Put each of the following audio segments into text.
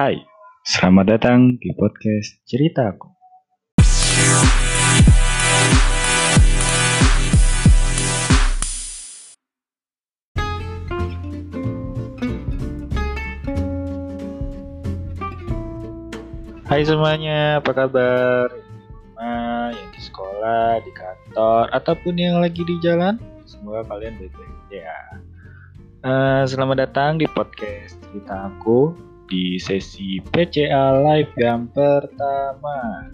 Hai, selamat datang di podcast Ceritaku. Hai semuanya, apa kabar? Yang di rumah, yang di sekolah, di kantor, ataupun yang lagi di jalan. Semoga kalian baik-baik ya. Eh, selamat datang di podcast cerita aku di sesi PCA Live yang pertama.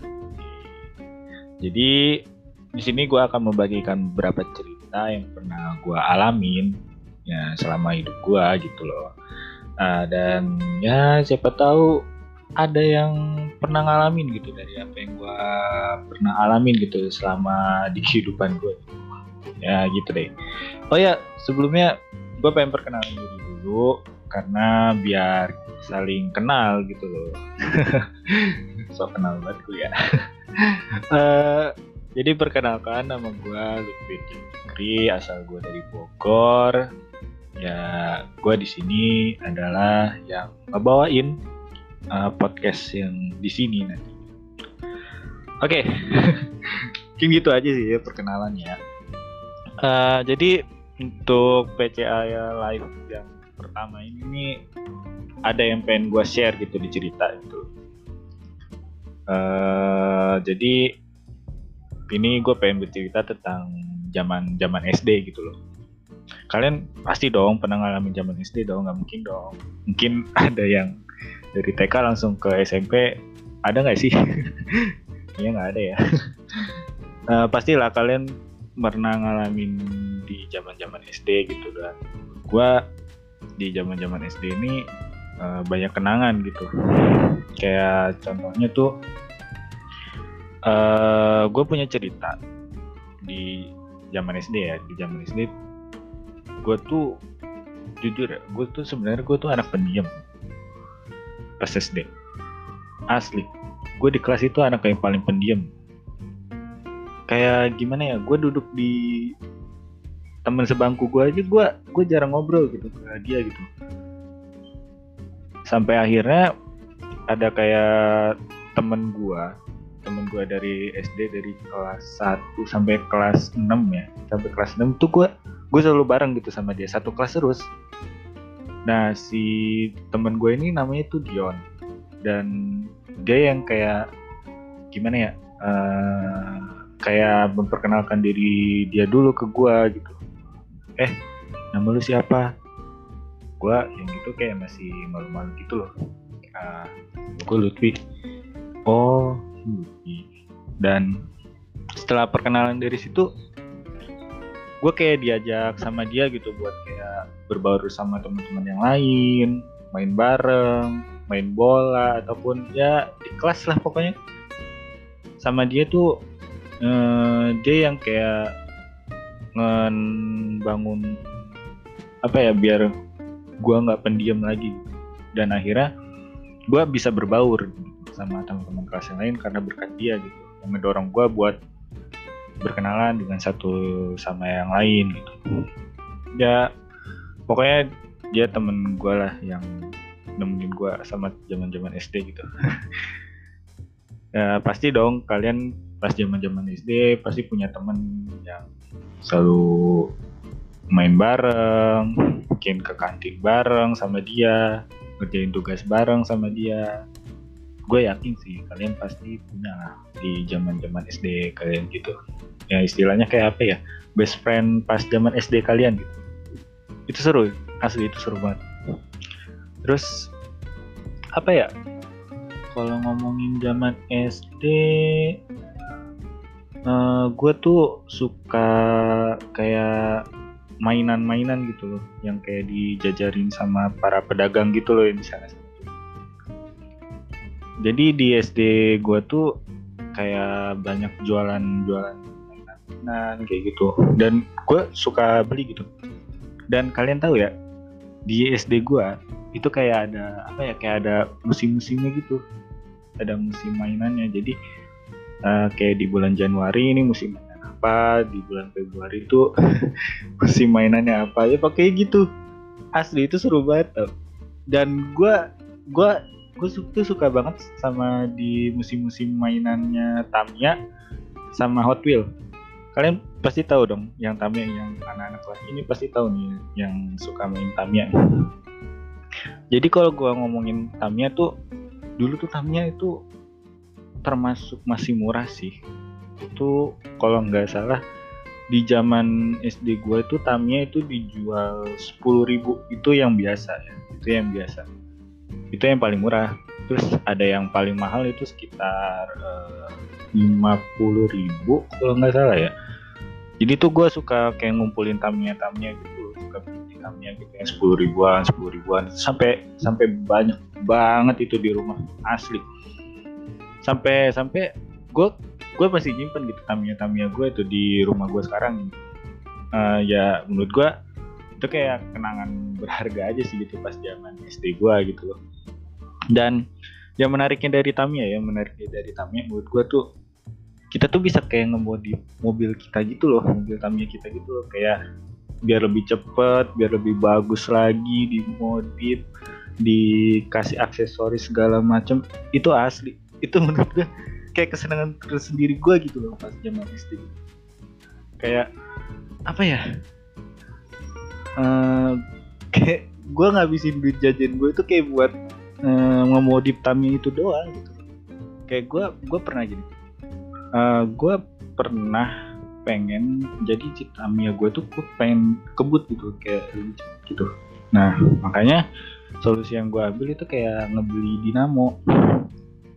Jadi di sini gue akan membagikan beberapa cerita yang pernah gue alamin ya selama hidup gue gitu loh. Ah, dan ya siapa tahu ada yang pernah ngalamin gitu dari apa yang gue pernah alamin gitu selama di kehidupan gue. Ya gitu deh. Oh ya sebelumnya gue pengen perkenalan diri dulu karena biar saling kenal gitu loh. so kenal banget gue ya. Eh, jadi perkenalkan nama gue Lutfi Fikri, asal gue dari Bogor. Ya, gue di sini adalah yang ngebawain uh, podcast yang di sini nanti. Oke, mungkin gitu aja sih ya perkenalannya. Uh, jadi untuk PCA ya live yang pertama ini nih ada yang pengen gue share gitu di cerita itu. Uh, jadi ini gue pengen bercerita tentang zaman zaman SD gitu loh. Kalian pasti dong pernah ngalamin zaman SD dong, nggak mungkin dong. Mungkin ada yang dari TK langsung ke SMP, ada nggak sih? Iya nggak ada ya. uh, pastilah kalian pernah ngalamin di zaman zaman SD gitu dan gue di zaman zaman SD ini uh, banyak kenangan gitu. Kayak contohnya tuh uh, gue punya cerita di zaman SD ya di zaman SD gue tuh jujur ya gue tuh sebenarnya gue tuh anak pendiam. Pas SD asli. Gue di kelas itu anak yang paling pendiam. Kayak gimana ya gue duduk di teman sebangku gue aja gue gue jarang ngobrol gitu ke dia gitu. Sampai akhirnya ada kayak temen gue temen gue dari SD dari kelas 1 sampai kelas 6 ya. Sampai kelas 6 tuh gue gue selalu bareng gitu sama dia satu kelas terus. Nah si temen gue ini namanya tuh Dion. Dan dia yang kayak gimana ya uh, kayak memperkenalkan diri dia dulu ke gue gitu eh nama lu siapa? Gue yang gitu kayak masih malu-malu gitu loh. Uh, gue Lutfi. Oh Lutfi. Dan setelah perkenalan dari situ gue kayak diajak sama dia gitu buat kayak berbaur sama teman-teman yang lain main bareng main bola ataupun ya di kelas lah pokoknya. Sama dia tuh eh, dia yang kayak ngebangun apa ya biar gua nggak pendiam lagi. Dan akhirnya gua bisa berbaur sama teman-teman kelas yang lain karena berkat dia gitu. Yang mendorong gua buat berkenalan dengan satu sama yang lain gitu. Ya pokoknya dia temen gue lah yang nemenin gue sama zaman zaman SD gitu. Ya pasti dong kalian pas zaman zaman SD pasti punya temen yang selalu main bareng mungkin ke kantin bareng sama dia ngerjain tugas bareng sama dia. Gue yakin sih kalian pasti punya lah di zaman zaman SD kalian gitu. Ya istilahnya kayak apa ya? Best friend pas zaman SD kalian gitu. Itu seru asli itu seru banget. Terus apa ya? Kalau ngomongin zaman SD uh, gue tuh suka kayak mainan-mainan gitu loh yang kayak dijajarin sama para pedagang gitu loh yang di sana jadi di SD gue tuh kayak banyak jualan-jualan mainan kayak gitu. Dan gue suka beli gitu. Dan kalian tahu ya di SD gue itu kayak ada apa ya kayak ada musim-musimnya gitu. Ada musim mainannya. Jadi uh, kayak di bulan Januari ini musim mainan apa di bulan Februari itu musim mainannya apa ya pakai gitu. Asli itu seru banget tau. dan gue gue gue tuh suka banget sama di musim-musim mainannya Tamiya sama Hot Wheel kalian pasti tahu dong yang Tamiya yang anak-anak kelas ini pasti tahu nih yang suka main Tamiya. Jadi kalau gue ngomongin Tamiya tuh dulu tuh Tamiya itu termasuk masih murah sih. Itu kalau nggak salah di zaman SD gue itu Tamiya itu dijual 10.000 itu yang biasa ya itu yang biasa. Itu yang paling murah. Terus ada yang paling mahal itu sekitar eh, lima puluh ribu kalau nggak salah ya. Jadi tuh gue suka kayak ngumpulin tamnya tamnya gitu suka beli tamnya gitu yang sepuluh ribuan sepuluh ribuan. Sampai sampai banyak banget itu di rumah asli sampai sampai gue gue masih nyimpen gitu tamnya tamnya gue itu di rumah gue sekarang. Uh, ya menurut gue itu kayak kenangan berharga aja sih gitu pas zaman SD gue gitu loh. Dan yang menariknya dari Tamiya ya menariknya dari Tamiya menurut gue tuh kita tuh bisa kayak ngemodif mobil kita gitu loh mobil Tamiya kita gitu loh. Kayak biar lebih cepet biar lebih bagus lagi dimodif dikasih aksesoris segala macam itu asli itu menurut gue kayak kesenangan tersendiri gue gitu loh pas zaman SD kayak apa ya? Uh, kayak gue ngabisin duit jajan gue itu kayak buat uh, ngemodif Tamiya itu doang gitu. Kayak gue gue pernah gini. Uh, eh, gue pernah pengen jadi Tamiya gue tuh gue pengen kebut gitu kayak gitu. Nah makanya solusi yang gue ambil itu kayak ngebeli dinamo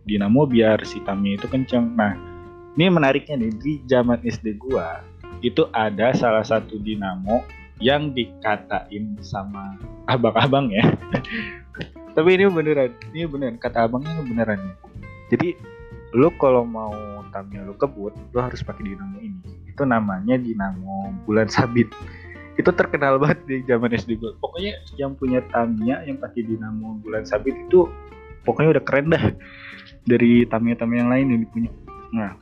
dinamo biar si Tamiya itu kenceng. Nah ini menariknya nih di zaman SD gue itu ada salah satu dinamo yang dikatain sama abang-abang ya. Tapi ini beneran ini beneran kata abangnya beneran ya jadi lu kalau mau Tamiya lu kebut lu harus pakai dinamo ini. Itu namanya dinamo bulan sabit. Itu terkenal banget di zaman SD gue pokoknya yang punya Tamiya yang pakai dinamo bulan sabit itu pokoknya udah keren dah dari Tamiya-Tamiya yang lain yang dipunya. Nah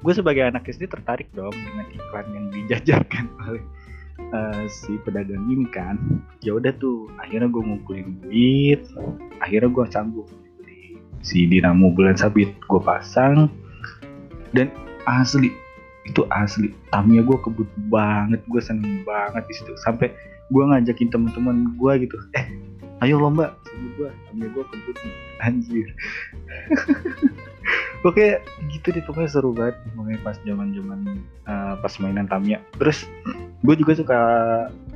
gue sebagai anak SD tertarik dong dengan iklan yang dijajarkan oleh uh, si pedagang ini kan. Ya udah tuh akhirnya gue ngumpulin duit akhirnya gue sanggup beli si dinamo bulan sabit. Gue pasang dan asli itu asli. Tamnya gue kebut banget gue seneng banget di situ. Sampai gue ngajakin teman-teman gue gitu eh ayo lomba. Sama gue tamnya gue kebut anjir. Oke gitu deh pokoknya seru banget. Pokoknya pas zaman zaman uh, pas mainan Tamiya. Terus gue juga suka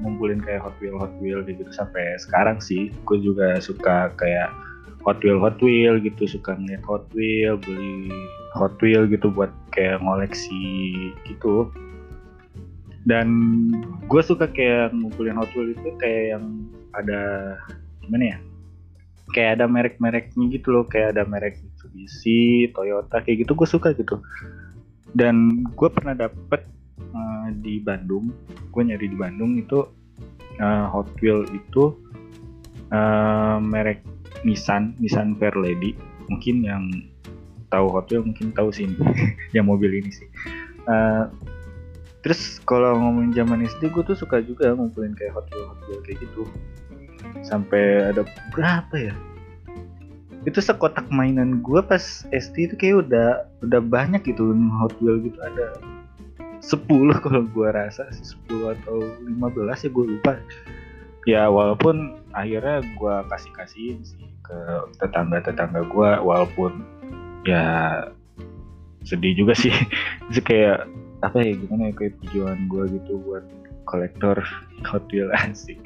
ngumpulin kayak Hot Wheel Hot Wheel gitu sampai sekarang sih. Gue juga suka kayak Hot Wheel Hot Wheel gitu. Suka ngeliat Hot Wheel beli Hot Wheel gitu buat kayak ngoleksi gitu. Dan gue suka kayak ngumpulin Hot Wheel itu kayak yang ada gimana ya? Kayak ada merek-mereknya gitu loh kayak ada merek Mitsubishi, Toyota kayak gitu gue suka gitu. Dan gue pernah dapet uh, di Bandung gue nyari di Bandung itu uh, Hot Wheel itu uh, merek Nissan Nissan Fairlady. Mungkin yang tahu Hot Wheel mungkin tahu sih yang mobil ini sih. Uh, terus kalau ngomongin zaman SD gue tuh suka juga ngumpulin kayak Hot Wheel Hot Wheel kayak gitu sampai ada berapa ya? Itu sekotak mainan gue pas SD itu kayak udah udah banyak gitu Hot Wheels gitu. Ada 10 kalau gue rasa 10 atau 15 ya gue lupa. Ya walaupun akhirnya gue kasih kasihin sih ke tetangga tetangga gue walaupun ya sedih juga sih. Itu kayak apa ya gimana ya kayak tujuan gue gitu buat kolektor Hot Wheels asik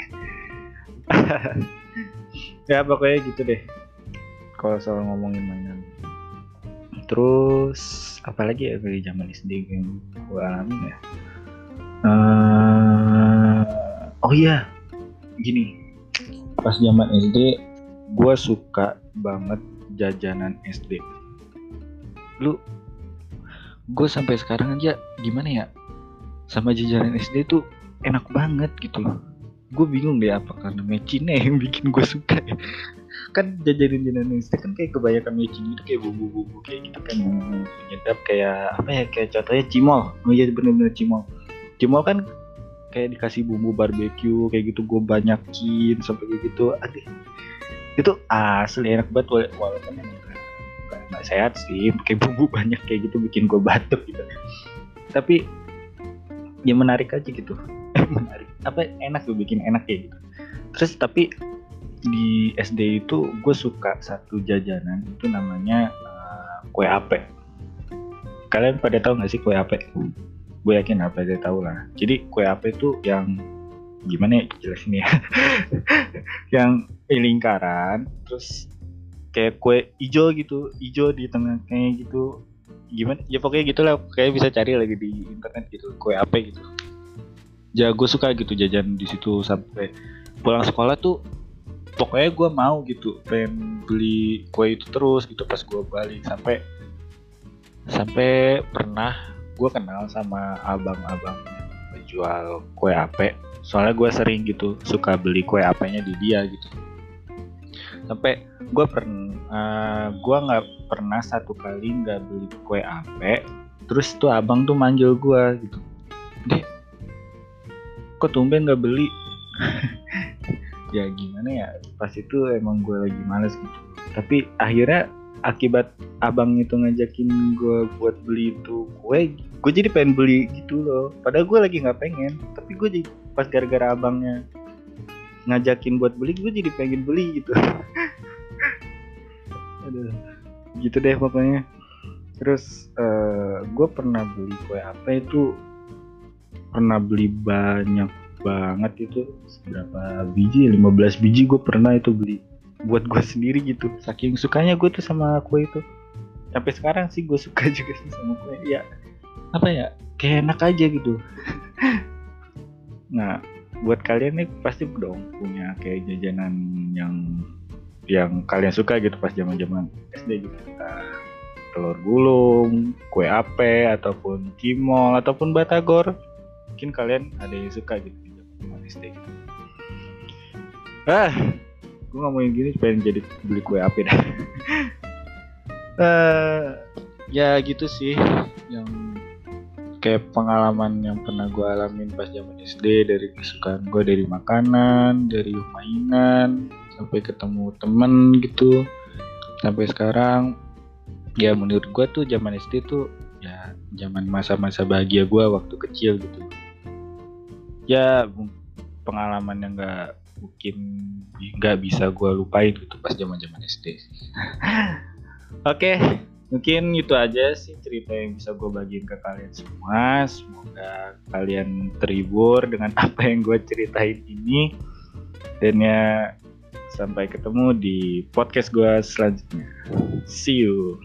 ya pokoknya gitu deh. Kalau soal ngomongin mainan. Terus apalagi ya dari zaman SD yang gue alami ya? Uh, oh iya gini. Pas zaman SD gue suka banget jajanan SD lu gue sampai sekarang aja gimana ya? Sama jajanan SD tuh enak banget gitu loh gue bingung deh apa karena Cina yang bikin gue suka ya? Kan jajanan Indonesia kan kayak kebanyakan mecin itu kayak bumbu-bumbu kayak gitu kan yang penyedap kayak apa ya kayak contohnya cimol oh iya bener-bener cimol. Cimol kan kayak dikasih bumbu barbeque kayak gitu gue banyakin sampai kayak gitu aduh. Itu asli enak banget walaupun nggak sehat sih pakai bumbu banyak kayak gitu bikin gue batuk gitu. Tapi ya menarik aja gitu menarik. Apa enak tuh bikin enak kayak gitu. Terus tapi di SD itu gue suka satu jajanan itu namanya uh, kue ape kalian pada tahu nggak sih kue ape gue yakin apa aja tahu lah. Jadi kue ape itu yang gimana ya jelasin ya? Yang lingkaran terus kayak kue hijau gitu hijau di tengah kayak gitu. Gimana? Ya pokoknya gitulah kayak bisa cari lagi di internet gitu kue apa gitu gue suka gitu jajan di situ sampai pulang sekolah tuh pokoknya gue mau gitu pengen beli kue itu terus gitu pas gue balik. Sampai sampai pernah gue kenal sama abang-abang yang jual kue ape. Soalnya gue sering gitu suka beli kue apenya di dia gitu. Sampai gue pernah uh, gue nggak pernah satu kali nggak beli kue ape. Terus tuh abang tuh manggil gue gitu kok tumben nggak beli? Ya gimana ya pas itu emang gue lagi males gitu. Tapi akhirnya akibat abang itu ngajakin gue buat beli itu kue gue jadi pengen beli gitu loh. Padahal gue lagi nggak pengen tapi gue jadi pas gara-gara abangnya ngajakin buat beli gue jadi pengen beli gitu. Aduh gitu deh pokoknya. Terus uh, eh, gue pernah beli kue apa itu pernah beli banyak banget itu. Seberapa biji? 15 biji gue pernah itu beli. Buat gue sendiri gitu. Saking sukanya gue tuh sama kue itu. Sampai sekarang sih gue suka juga sih sama kue. Ya apa ya? Kayak enak aja gitu. Nah buat kalian nih pasti dong punya kayak jajanan yang yang kalian suka gitu pas zaman zaman SD gitu. Uh, telur gulung, kue ape ataupun cimol ataupun batagor mungkin kalian ada yang suka gitu di zaman SD gitu. ah. Gue ngomongin gini pengen jadi beli kue ape dah. Uh, ya gitu sih yang kayak pengalaman yang pernah gue alamin pas zaman SD dari kesukaan gue dari makanan dari mainan sampai ketemu temen gitu. Sampai sekarang ya menurut gue tuh zaman SD tuh ya zaman masa-masa bahagia gue waktu kecil gitu ya pengalaman yang gak mungkin nggak bisa gue lupain gitu pas zaman zaman SD oke okay mungkin itu aja sih cerita yang bisa gue bagiin ke kalian semua. Semoga kalian terhibur dengan apa yang gue ceritain ini. Dan ya sampai ketemu di podcast gue selanjutnya. See you